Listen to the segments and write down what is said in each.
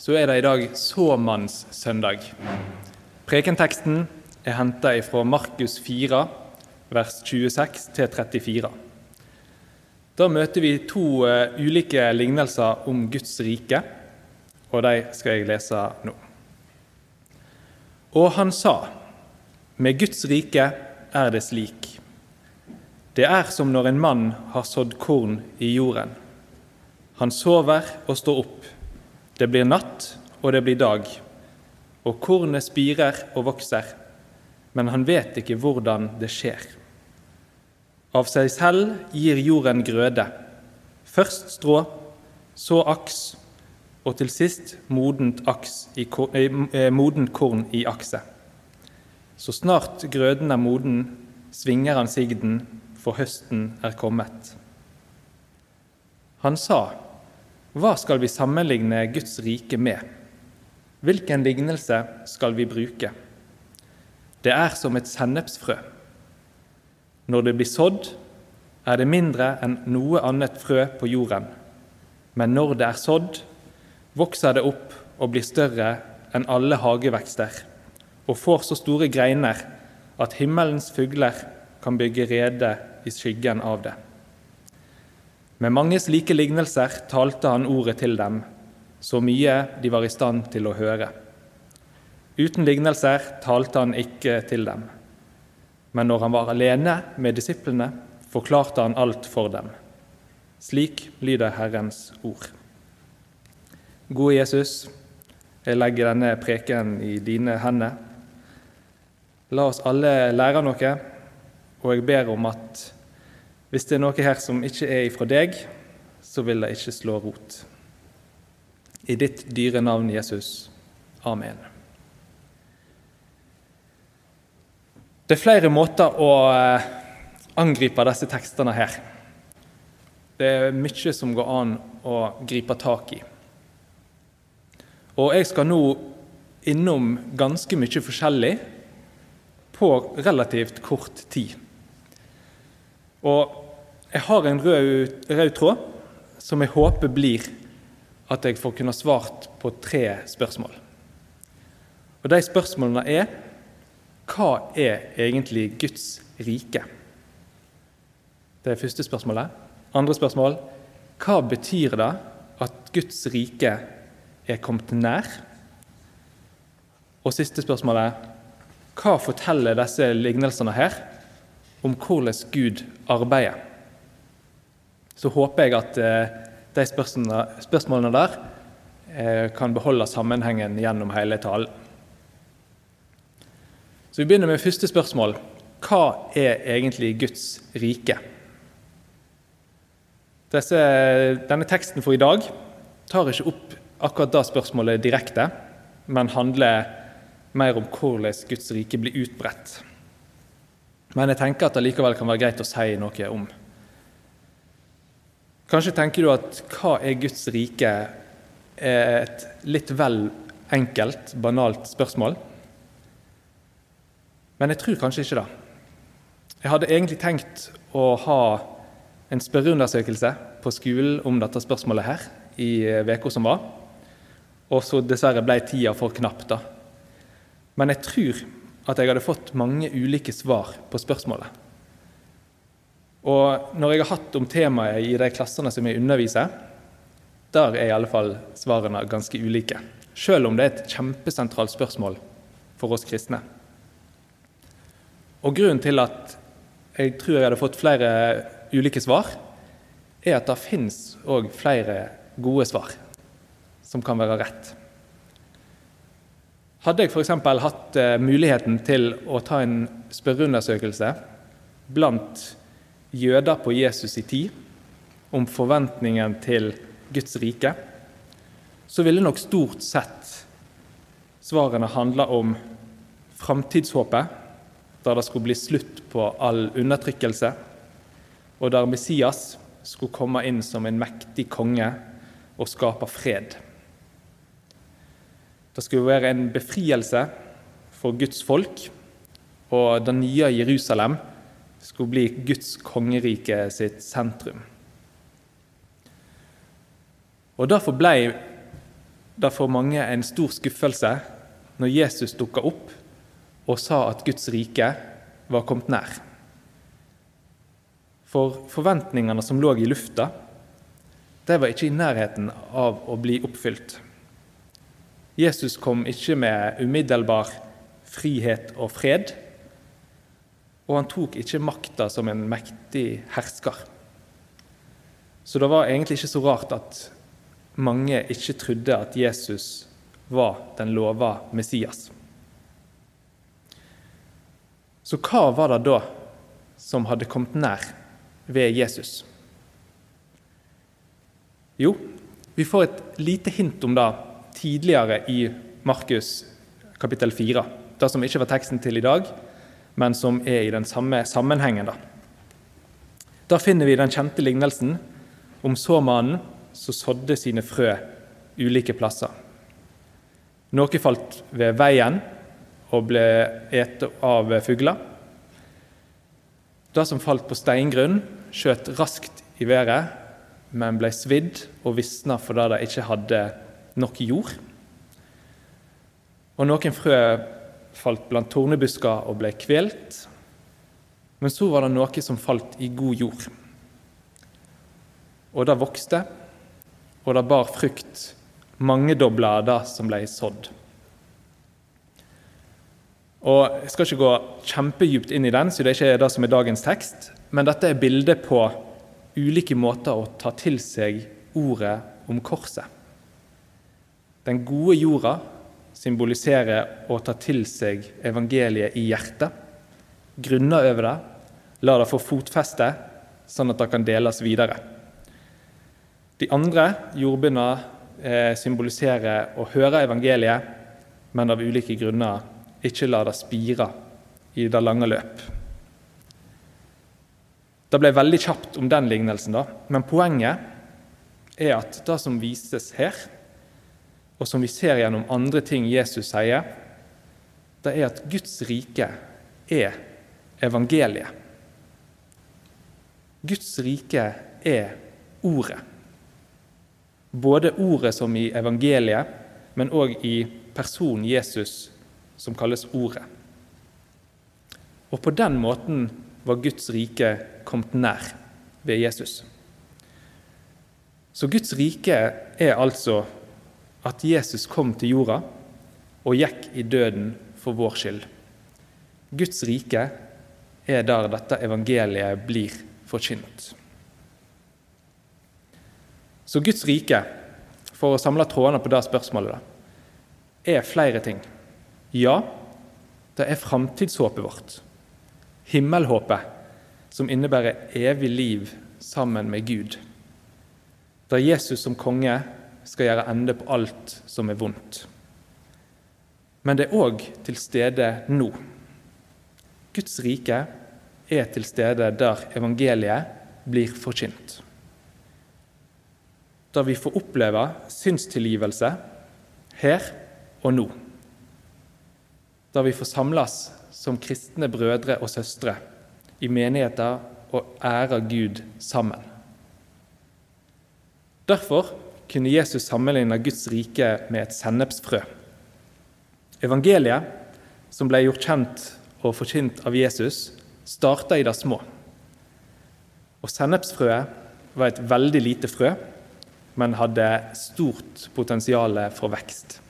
så er det i dag såmannssøndag. Prekenteksten er henta fra Markus 4, vers 26 34. Da møter vi to eh, ulike lignelser om Guds rike, og de skal jeg lese nå. Og han sa, med Guds rike er det slik. Det er som når en mann har sådd korn i jorden. Han sover og står opp. Det blir natt, og det blir dag. Og kornet spirer og vokser, men han vet ikke hvordan det skjer. Av seg selv gir jorden grøde. Først strå, så aks, og til sist modent, i, eh, modent korn i akse. Så snart grøden er moden, svinger han sigden, for høsten er kommet. Han sa, hva skal vi sammenligne Guds rike med? Hvilken lignelse skal vi bruke? Det er som et sennepsfrø. Når det blir sådd, er det mindre enn noe annet frø på jorden. Men når det er sådd, vokser det opp og blir større enn alle hagevekster, og får så store greiner at himmelens fugler kan bygge rede i skyggen av det. Med mange slike lignelser talte han ordet til dem, så mye de var i stand til å høre. Uten lignelser talte han ikke til dem, men når han var alene med disiplene, forklarte han alt for dem. Slik lyder Herrens ord. Gode Jesus, jeg legger denne preken i dine hender. La oss alle lære noe, og jeg ber om at hvis det er noe her som ikke er ifra deg, så vil det ikke slå rot. I ditt dyre navn, Jesus. Amen. Det er flere måter å eh, angripe disse tekstene her. Det er mye som går an å gripe tak i. Og jeg skal nå innom ganske mye forskjellig på relativt kort tid. Og jeg har en rød, rød, tråd som jeg håper blir at jeg får kunne svart på tre spørsmål. Og De spørsmålene er hva er egentlig Guds rike? Det er første spørsmålet. Andre spørsmål hva betyr det at Guds rike er kommet nær? Og siste spørsmålet hva forteller disse lignelsene her om hvordan Gud arbeider? så håper jeg at eh, de spørsmålene der eh, kan beholde sammenhengen gjennom hele talen. Så Vi begynner med første spørsmål. Hva er egentlig Guds rike? Disse, denne teksten for i dag tar ikke opp akkurat det spørsmålet direkte, men handler mer om hvordan Guds rike blir utbredt. Men jeg tenker at det likevel kan være greit å si noe om Kanskje tenker du at hva er Guds rike? er et litt vel enkelt, banalt spørsmål. Men jeg tror kanskje ikke det. Jeg hadde egentlig tenkt å ha en spørreundersøkelse på skolen om dette spørsmålet her i uka som var, og så dessverre ble tida for knapp. da. Men jeg tror at jeg hadde fått mange ulike svar på spørsmålet. Og når jeg har hatt om temaet i de klassene som jeg underviser, der er i alle fall svarene ganske ulike. Selv om det er et kjempesentralt spørsmål for oss kristne. Og Grunnen til at jeg tror jeg hadde fått flere ulike svar, er at det fins òg flere gode svar som kan være rett. Hadde jeg f.eks. hatt eh, muligheten til å ta en spørreundersøkelse blant jøder på Jesus' i tid om forventningen til Guds rike, så ville nok stort sett Svarene handla om framtidshåpet, der det skulle bli slutt på all undertrykkelse, og der Messias skulle komme inn som en mektig konge og skape fred. Det skulle være en befrielse for Guds folk, og det nye Jerusalem skulle bli Guds kongerike sitt sentrum. Og Derfor ble det for mange en stor skuffelse når Jesus dukka opp og sa at Guds rike var kommet nær. For forventningene som lå i lufta, de var ikke i nærheten av å bli oppfylt. Jesus kom ikke med umiddelbar frihet og fred, og han tok ikke makta som en mektig hersker. Så det var egentlig ikke så rart at mange ikke trodde at Jesus var den lova Messias. Så hva var det da som hadde kommet nær ved Jesus? Jo, vi får et lite hint om det tidligere i Markus kapittel 4. Det som ikke var teksten til i dag, men som er i den samme sammenhengen. Da, da finner vi den kjente lignelsen om såmannen som sådde sine frø ulike plasser. Noe falt ved veien og ble ete av fugler. Det som falt på steingrunn, skjøt raskt i været, men ble svidd og visna fordi det ikke hadde nok jord. Og noen frø falt blant tornebusker og ble kvelt. Men så var det noe som falt i god jord. Og det vokste, og det bar frukt, mangedobla det som ble sådd. Og Jeg skal ikke gå kjempedypt inn i den, så det er ikke det som er dagens tekst, men dette er bildet på ulike måter å ta til seg ordet om korset. Den gode jorda symboliserer å ta til seg evangeliet i hjertet, grunne over det, la det få fotfeste, sånn at det kan deles videre. De andre jordbundna eh, symboliserer å høre evangeliet, men av ulike grunner ikke la det spire i det lange løp. Det ble veldig kjapt om den lignelsen, da, men poenget er at det som vises her, og som vi ser gjennom andre ting Jesus sier, det er at Guds rike er evangeliet. Guds rike er ordet. Både ordet som i evangeliet, men òg i personen Jesus, som kalles Ordet. Og på den måten var Guds rike kommet nær ved Jesus. Så Guds rike er altså at Jesus kom til jorda og gikk i døden for vår skyld. Guds rike er der dette evangeliet blir forkynt. Så Guds rike, for å samle trådene på det spørsmålet, er flere ting. Ja, det er framtidshåpet vårt. Himmelhåpet, som innebærer evig liv sammen med Gud. Der Jesus som konge skal gjøre ende på alt som er vondt. Men det er òg til stede nå. Guds rike er til stede der evangeliet blir forkynt. Der vi får oppleve synstilgivelse her og nå. Der vi får samles som kristne brødre og søstre i menigheter og ære Gud sammen. Derfor kunne Jesus sammenligne Guds rike med et sennepsfrø. Evangeliet, som ble gjort kjent og forkynt av Jesus, starta i det små. Og Sennepsfrøet var et veldig lite frø, men hadde stort potensial for vekst.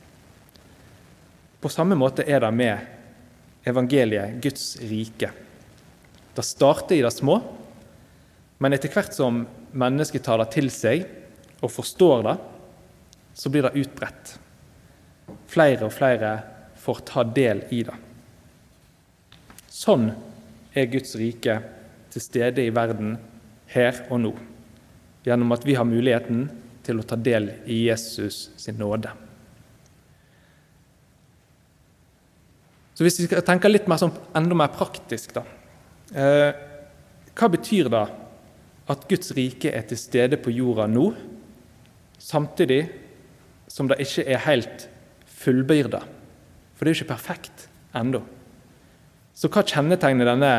På samme måte er det med evangeliet, Guds rike. Det starter i det små, men etter hvert som mennesket tar det til seg og forstår det, så blir det utbredt. Flere og flere får ta del i det. Sånn er Guds rike til stede i verden her og nå, gjennom at vi har muligheten til å ta del i Jesus sin nåde. Så Hvis vi skal tenke litt mer sånn, enda mer praktisk, da. Eh, hva betyr det at Guds rike er til stede på jorda nå, samtidig som det ikke er helt fullbyrda? For det er jo ikke perfekt ennå. Så hva kjennetegner denne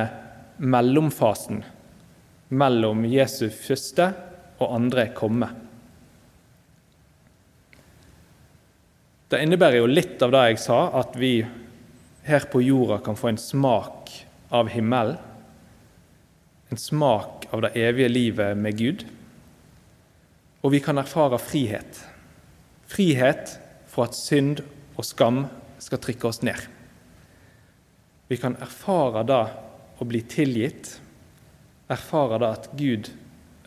mellomfasen mellom Jesu første og andre komme? Det innebærer jo litt av det jeg sa, at vi her på jorda kan få en smak av himmelen. En smak av det evige livet med Gud. Og vi kan erfare frihet. Frihet for at synd og skam skal trykke oss ned. Vi kan erfare det å bli tilgitt, erfare det at Gud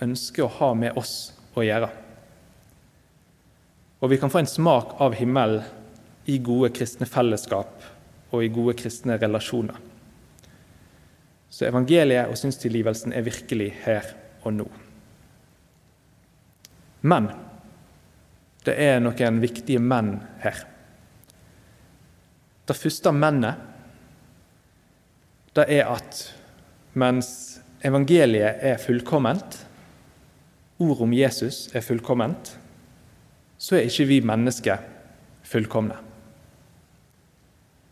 ønsker å ha med oss å gjøre. Og vi kan få en smak av himmelen i gode kristne fellesskap og i gode kristne relasjoner. Så evangeliet og synstilgivelsen er virkelig her og nå. Men det er noen viktige menn her. Det første mennet det er at mens evangeliet er fullkomment, ordet om Jesus er fullkomment, så er ikke vi mennesker fullkomne.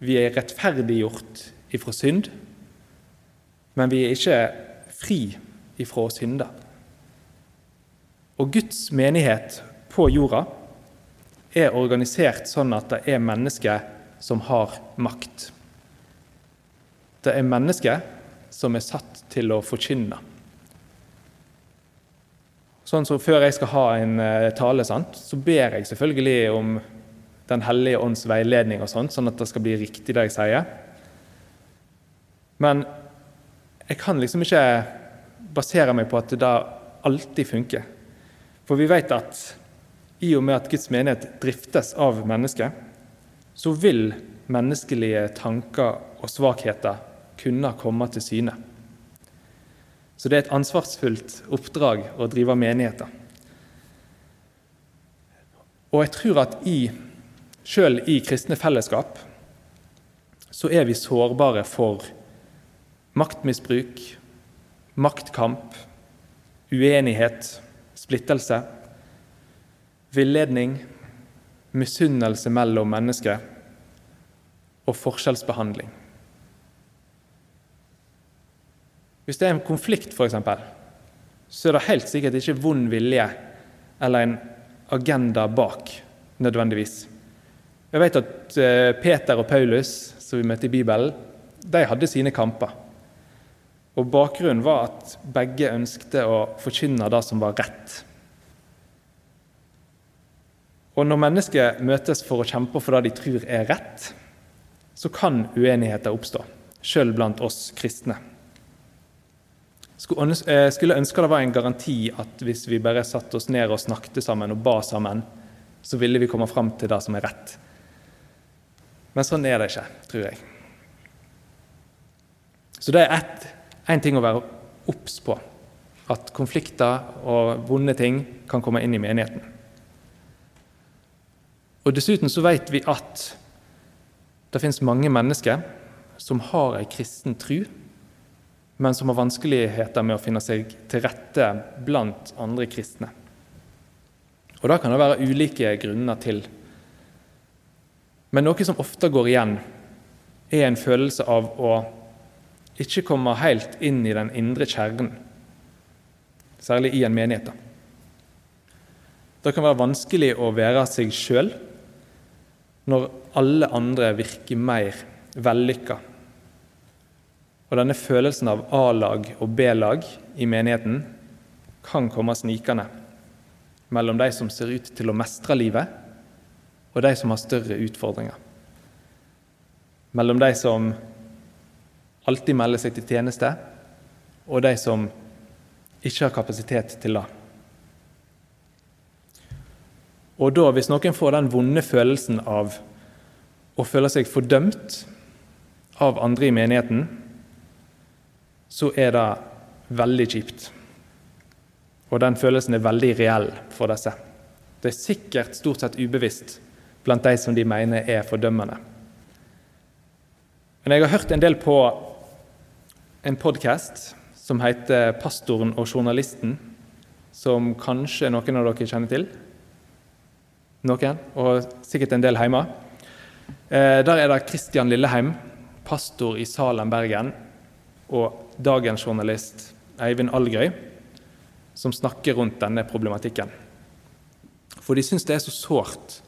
Vi er rettferdiggjort ifra synd, men vi er ikke fri ifra synder. Og Guds menighet på jorda er organisert sånn at det er mennesker som har makt. Det er mennesker som er satt til å forkynne. Sånn som Før jeg skal ha en eh, tale, sant, så ber jeg selvfølgelig om Den hellige ånds veiledning, og sånt, sånn at det skal bli riktig, det jeg sier. Men jeg kan liksom ikke basere meg på at det alltid funker. For vi vet at i og med at Guds menighet driftes av mennesket, så vil menneskelige tanker og svakheter kunne komme til syne. Så det er et ansvarsfullt oppdrag å drive menigheter. Og jeg tror at i, selv i kristne fellesskap så er vi sårbare for maktmisbruk, maktkamp, uenighet, splittelse, villedning, misunnelse mellom mennesker og forskjellsbehandling. Hvis det er en konflikt, f.eks., så er det helt sikkert ikke vond vilje eller en agenda bak, nødvendigvis. Jeg vet at eh, Peter og Paulus, som vi møtte i Bibelen, de hadde sine kamper. Og Bakgrunnen var at begge ønskte å forkynne det som var rett. Og når mennesker møtes for å kjempe for det de tror er rett, så kan uenigheter oppstå, sjøl blant oss kristne. Eh, skulle ønske det var en garanti at hvis vi bare satte oss ned og snakket sammen og ba sammen, så ville vi komme fram til det som er rett. Men sånn er det ikke, tror jeg. Så det er én ting å være obs på. At konflikter og vonde ting kan komme inn i menigheten. Og Dessuten så vet vi at det finnes mange mennesker som har ei kristen tru, men som har vanskeligheter med å finne seg til rette blant andre kristne. Og Da kan det være ulike grunner til. Men noe som ofte går igjen, er en følelse av å ikke komme helt inn i den indre kjernen, særlig i en menighet. Det kan være vanskelig å være seg sjøl når alle andre virker mer vellykka. Og denne følelsen av A-lag og B-lag i menigheten kan komme snikende mellom de som ser ut til å mestre livet, og de som har større utfordringer. Mellom de som alltid melder seg til tjeneste, og de som ikke har kapasitet til det. Og da, hvis noen får den vonde følelsen av å føle seg fordømt av andre i menigheten, så er det veldig kjipt. Og den følelsen er veldig reell for disse. Det er sikkert stort sett ubevisst blant de som de mener er fordømmende. Men jeg har hørt en del på en podkast som heter 'Pastoren og journalisten', som kanskje noen av dere kjenner til. Noen, og sikkert en del hjemme. Eh, der er det Kristian Lilleheim, pastor i Salem, Bergen, og dagens journalist Eivind Algøy, som snakker rundt denne problematikken. For de syns det er så sårt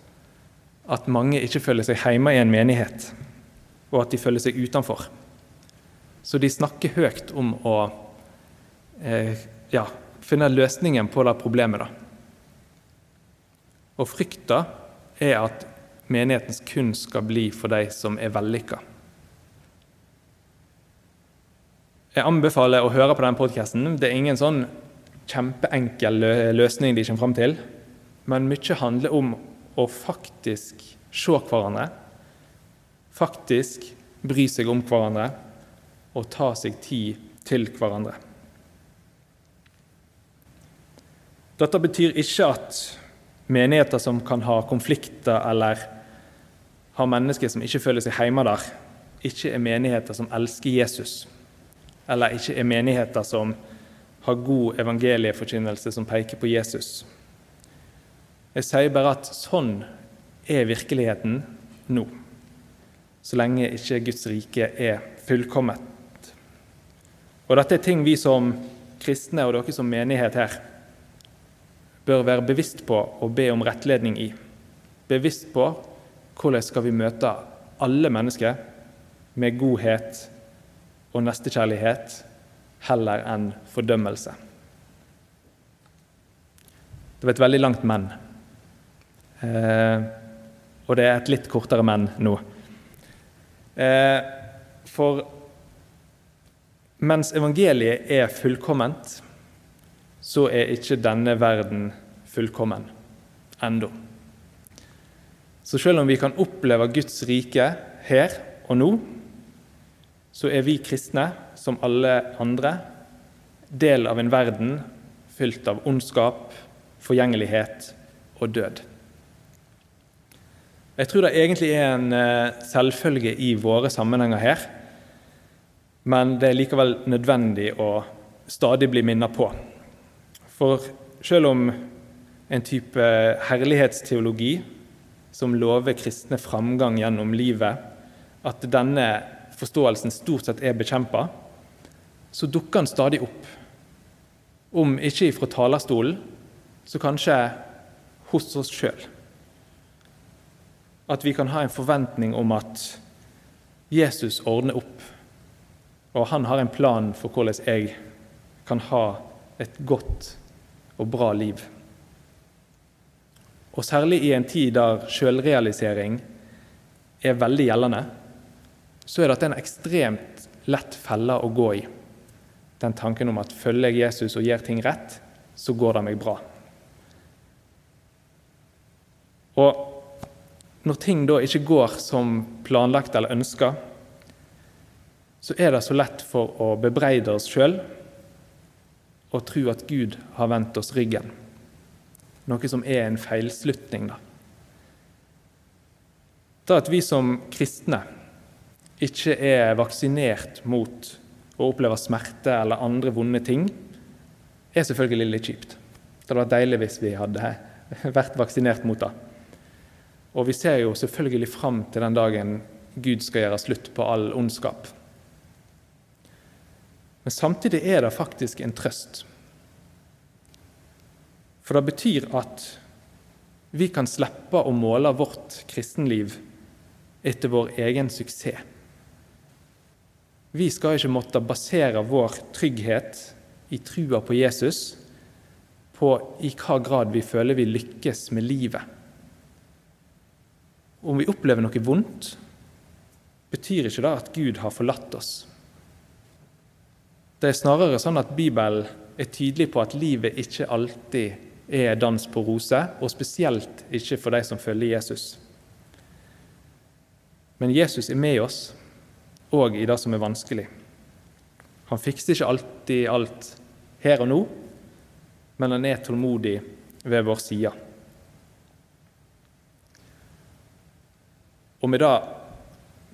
at mange ikke føler seg hjemme i en menighet, og at de føler seg utenfor. Så de snakker høyt om å eh, ja, finne løsningen på det problemet. Da. Og frykta er at menighetens kun skal bli for de som er vellykka. Jeg anbefaler å høre på den podkasten. Det er ingen sånn kjempeenkel løsning de kommer fram til, men mye handler om å faktisk se hverandre, faktisk bry seg om hverandre og ta seg tid til hverandre. Dette betyr ikke at menigheter som kan ha konflikter eller har mennesker som ikke føler seg hjemme der, ikke er menigheter som elsker Jesus, eller ikke er menigheter som har god evangelieforkynnelse som peker på Jesus. Jeg sier bare at sånn er virkeligheten nå, så lenge ikke Guds rike er fullkomment. Og dette er ting vi som kristne og dere som menighet her bør være bevisst på og be om rettledning i. Bevisst på hvordan skal vi møte alle mennesker med godhet og nestekjærlighet heller enn fordømmelse. Det var et veldig langt men. Eh, og det er et litt kortere men nå. Eh, for mens evangeliet er fullkomment, så er ikke denne verden fullkommen ennå. Så selv om vi kan oppleve Guds rike her og nå, så er vi kristne, som alle andre, del av en verden fylt av ondskap, forgjengelighet og død. Jeg tror det egentlig er en eh, selvfølge i våre sammenhenger her, men det er likevel nødvendig å stadig bli minnet på. For selv om en type herlighetsteologi som lover kristne framgang gjennom livet, at denne forståelsen stort sett er bekjempa, så dukker den stadig opp. Om ikke fra talerstolen, så kanskje hos oss sjøl at vi kan ha en forventning om at Jesus ordner opp, og han har en plan for hvordan jeg kan ha et godt og bra liv. Og særlig i en tid der sjølrealisering er veldig gjeldende, så er dette en ekstremt lett felle å gå i. Den tanken om at følger jeg Jesus og gjør ting rett, så går det meg bra. Og når ting da ikke går som planlagt eller ønska, så er det så lett for å bebreide oss sjøl og tro at Gud har vendt oss ryggen. Noe som er en feilslutning, da. Det at vi som kristne ikke er vaksinert mot å oppleve smerte eller andre vonde ting, er selvfølgelig litt kjipt. Det hadde vært deilig hvis vi hadde vært vaksinert mot det. Og vi ser jo selvfølgelig fram til den dagen Gud skal gjøre slutt på all ondskap. Men samtidig er det faktisk en trøst. For det betyr at vi kan slippe å måle vårt kristenliv etter vår egen suksess. Vi skal ikke måtte basere vår trygghet i trua på Jesus på i hva grad vi føler vi lykkes med livet. Om vi opplever noe vondt, betyr ikke det at Gud har forlatt oss. Det er snarere sånn at Bibelen er tydelig på at livet ikke alltid er dans på roser, og spesielt ikke for de som følger Jesus. Men Jesus er med oss òg i det som er vanskelig. Han fikser ikke alltid alt her og nå, men han er tålmodig ved vår side. Og med det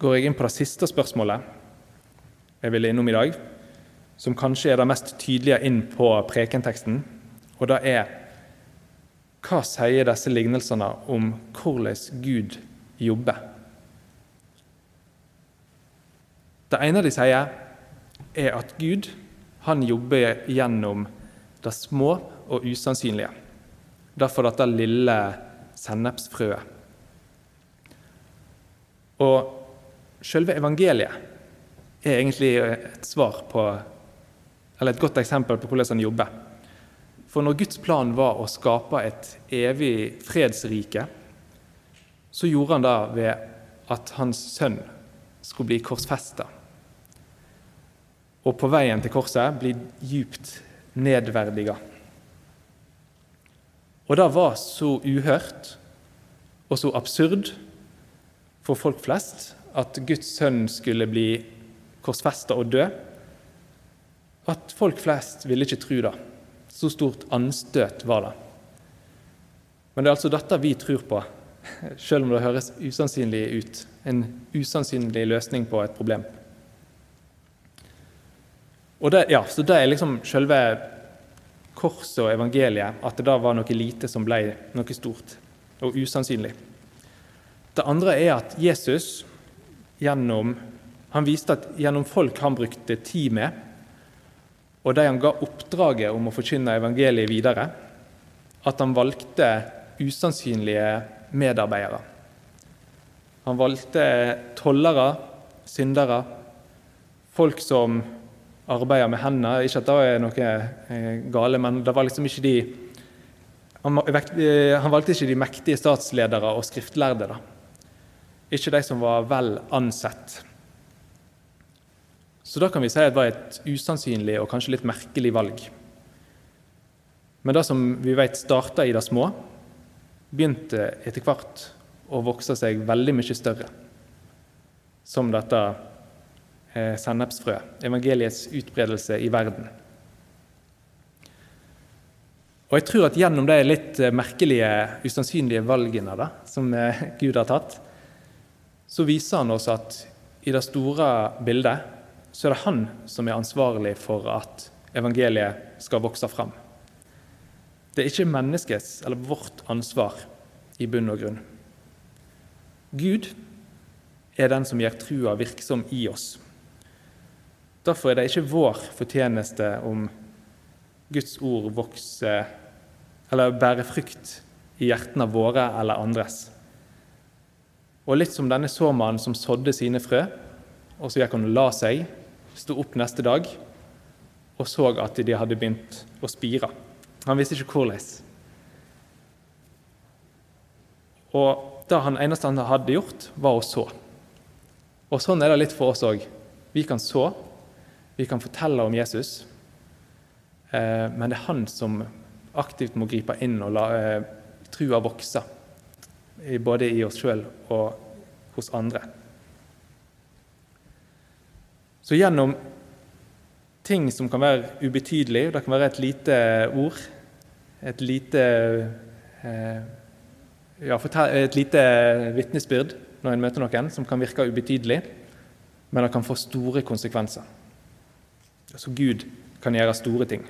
går jeg inn på det siste spørsmålet jeg vil innom i dag, som kanskje er det mest tydelige inn på prekenteksten, og det er hva sier disse lignelsene om hvordan Gud jobber? Det ene de sier, er at Gud han jobber gjennom det små og usannsynlige. Derfor dette lille sennepsfrøet. Og selve evangeliet er egentlig et svar på Eller et godt eksempel på hvordan han jobber. For når Guds plan var å skape et evig fredsrike, så gjorde han det ved at hans sønn skulle bli korsfesta. Og på veien til korset bli djupt nedverdiga. Og det var så uhørt og så absurd for folk flest at Guds sønn skulle bli korsfesta og dø, at folk flest ville ikke tro det. Så stort anstøt var det. Men det er altså dette vi tror på, selv om det høres usannsynlig ut. En usannsynlig løsning på et problem. Og det, ja, så det er liksom selve korset og evangeliet, at det da var noe lite som ble noe stort og usannsynlig. Det andre er at Jesus gjennom, han viste at gjennom folk han brukte tid med, og de han ga oppdraget om å forkynne evangeliet videre, at han valgte usannsynlige medarbeidere. Han valgte tollere, syndere, folk som arbeider med hendene. Ikke at det er noe eh, gale, men det var liksom ikke de eh, han valgte ikke de mektige statsledere og skriftlærde. da. Ikke de som var vel ansett. Så da kan vi si at det var et usannsynlig og kanskje litt merkelig valg. Men det som vi vet starta i det små, begynte etter hvert å vokse seg veldig mye større. Som dette eh, sennepsfrøet, evangeliets utbredelse i verden. Og jeg tror at gjennom de litt eh, merkelige, usannsynlige valgene da, som eh, Gud har tatt, så viser han oss at i det store bildet så er det han som er ansvarlig for at evangeliet skal vokse fram. Det er ikke menneskets eller vårt ansvar i bunn og grunn. Gud er den som gjør trua virksom i oss. Derfor er det ikke vår fortjeneste om Guds ord vokser eller bærer frukt i hjertene våre eller andres. Og litt som denne såmannen som sådde sine frø, og så gikk han og la seg, sto opp neste dag og så at de hadde begynt å spire. Han visste ikke hvordan. Og det han eneste han hadde gjort, var å så. Og sånn er det litt for oss òg. Vi kan så, vi kan fortelle om Jesus, eh, men det er han som aktivt må gripe inn og la eh, trua vokse, både i oss sjøl og hos andre. Så gjennom ting som kan være ubetydelige, det kan være et lite ord, et lite eh, ja, et lite vitnesbyrd når en møter noen som kan virke ubetydelig, men det kan få store konsekvenser. Så Gud kan gjøre store ting.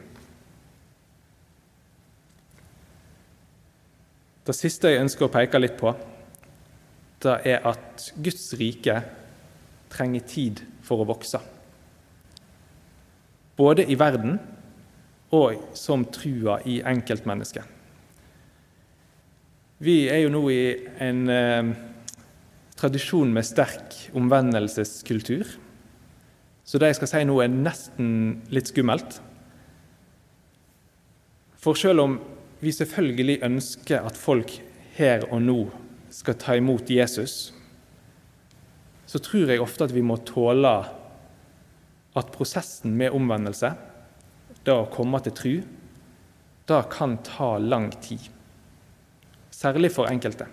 Det siste jeg ønsker å peke litt på, det er at Guds rike trenger tid for å vokse. Både i verden og som trua i enkeltmennesket. Vi er jo nå i en eh, tradisjon med sterk omvendelseskultur. Så det jeg skal si nå, er nesten litt skummelt. For selv om vi selvfølgelig ønsker at folk her og nå skal ta imot Jesus, så tror jeg ofte at vi må tåle at prosessen med omvendelse, det å komme til tru, det kan ta lang tid. Særlig for enkelte.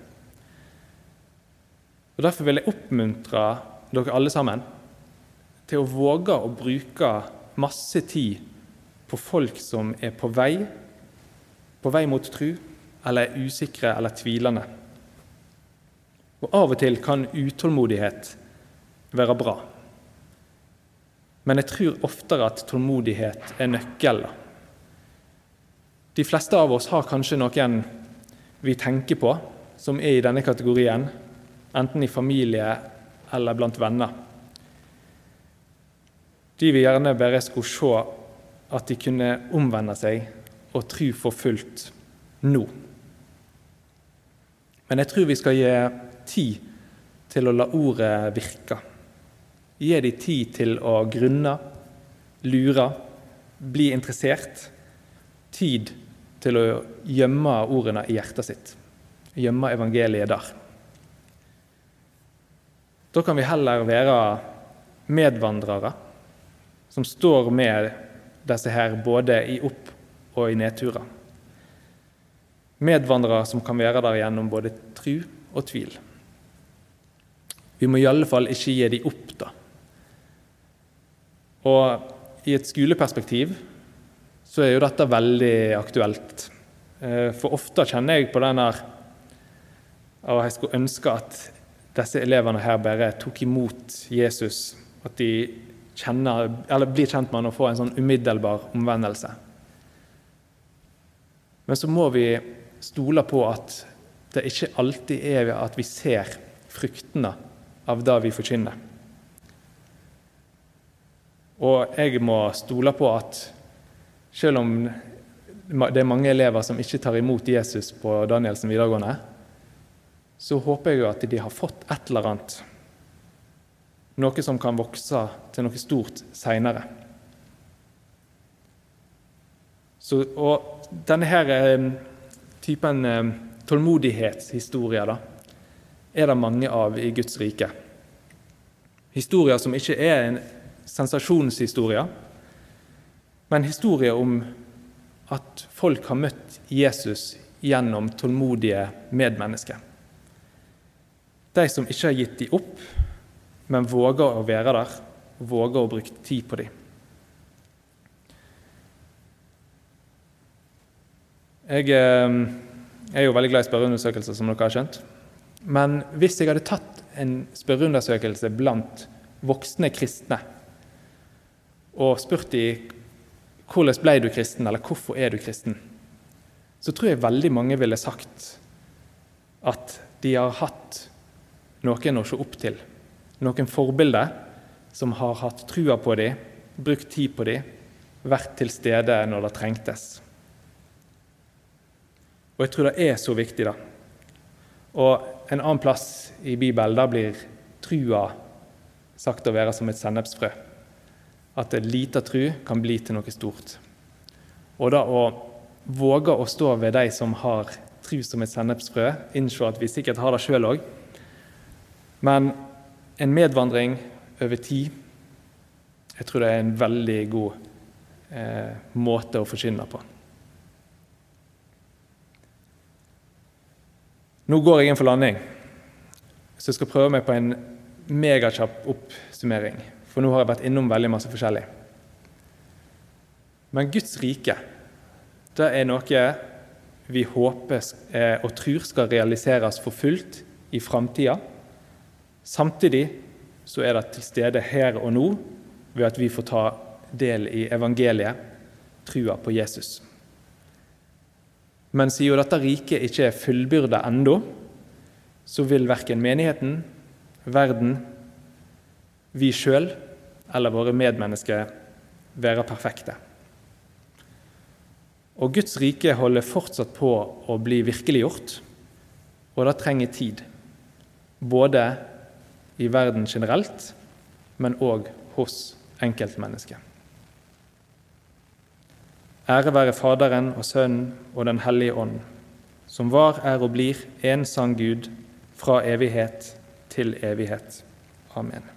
Og Derfor vil jeg oppmuntre dere alle sammen til å våge å bruke masse tid på folk som er på vei, på vei mot tru, eller er usikre eller tvilende. Og Av og til kan utålmodighet være bra. Men jeg tror oftere at tålmodighet er nøkkelen. De fleste av oss har kanskje noen vi tenker på, som er i denne kategorien, enten i familie eller blant venner. De vil gjerne bare skulle se at de kunne omvende seg og tro for fullt nå. Men jeg tror vi skal gi tid til å la ordet virke. Gi dem tid til å grunne, lure, bli interessert. Tid til å gjemme ordene i hjertet sitt. Gjemme evangeliet der. Da kan vi heller være medvandrere som står med disse her både i opp- og i nedturer. Medvandrere som kan være der gjennom både tru og tvil. Vi må i alle fall ikke gi dem opp, da. Og i et skoleperspektiv så er jo dette veldig aktuelt. Eh, for ofte kjenner jeg på den der Og jeg skulle ønske at disse elevene her bare tok imot Jesus. At de kjenner, eller blir kjent med han og får en sånn umiddelbar omvendelse. Men så må vi stole på at det ikke alltid er at vi ser fruktene av det vi forkynner. Og jeg må stole på at selv om det er mange elever som ikke tar imot Jesus på Danielsen videregående, så håper jeg jo at de har fått et eller annet. Noe som kan vokse til noe stort seinere. Og denne her eh, typen tålmodighetshistorie tålmodighetshistorier da, er det mange av i Guds rike. Historier som ikke er en sensasjonshistorie, men historier om at folk har møtt Jesus gjennom tålmodige medmennesker. De som ikke har gitt dem opp, men våger å være der, våger å bruke tid på dem. Jeg eh, er jo veldig glad i spørreundersøkelser, som dere har skjønt. Men hvis jeg hadde tatt en spørreundersøkelse blant voksne kristne og spurt dem hvordan ble du kristen, eller hvorfor er du kristen, så tror jeg veldig mange ville sagt at de har hatt noen å se opp til. Noen forbilder som har hatt trua på dem, brukt tid på dem, vært til stede når det trengtes. Og jeg tror det er så viktig, da. Og en annen plass i Bibelen, da blir trua sagt å være som et sennepsfrø. At en liten tru kan bli til noe stort. Og da å våge å stå ved de som har tru som et sennepsfrø, innse at vi sikkert har det sjøl òg, men en medvandring over tid Jeg tror det er en veldig god eh, måte å forkynne på. Nå går jeg inn for landing, så jeg skal prøve meg på en megakjapp oppsummering. For nå har jeg vært innom veldig masse forskjellig. Men Guds rike, det er noe vi håper eh, og tror skal realiseres for fullt i framtida. Samtidig så er det til stede her og nå ved at vi får ta del i evangeliet, trua på Jesus. Men siden dette riket ikke er fullbyrda ennå, så vil verken menigheten, verden, vi sjøl eller våre medmennesker være perfekte. Og Guds rike holder fortsatt på å bli virkeliggjort, og det trenger tid. Både i verden generelt, men òg hos enkeltmennesket. Ære være Faderen og Sønnen og Den hellige ånd, som var, er og blir en sann Gud, fra evighet til evighet. Amen.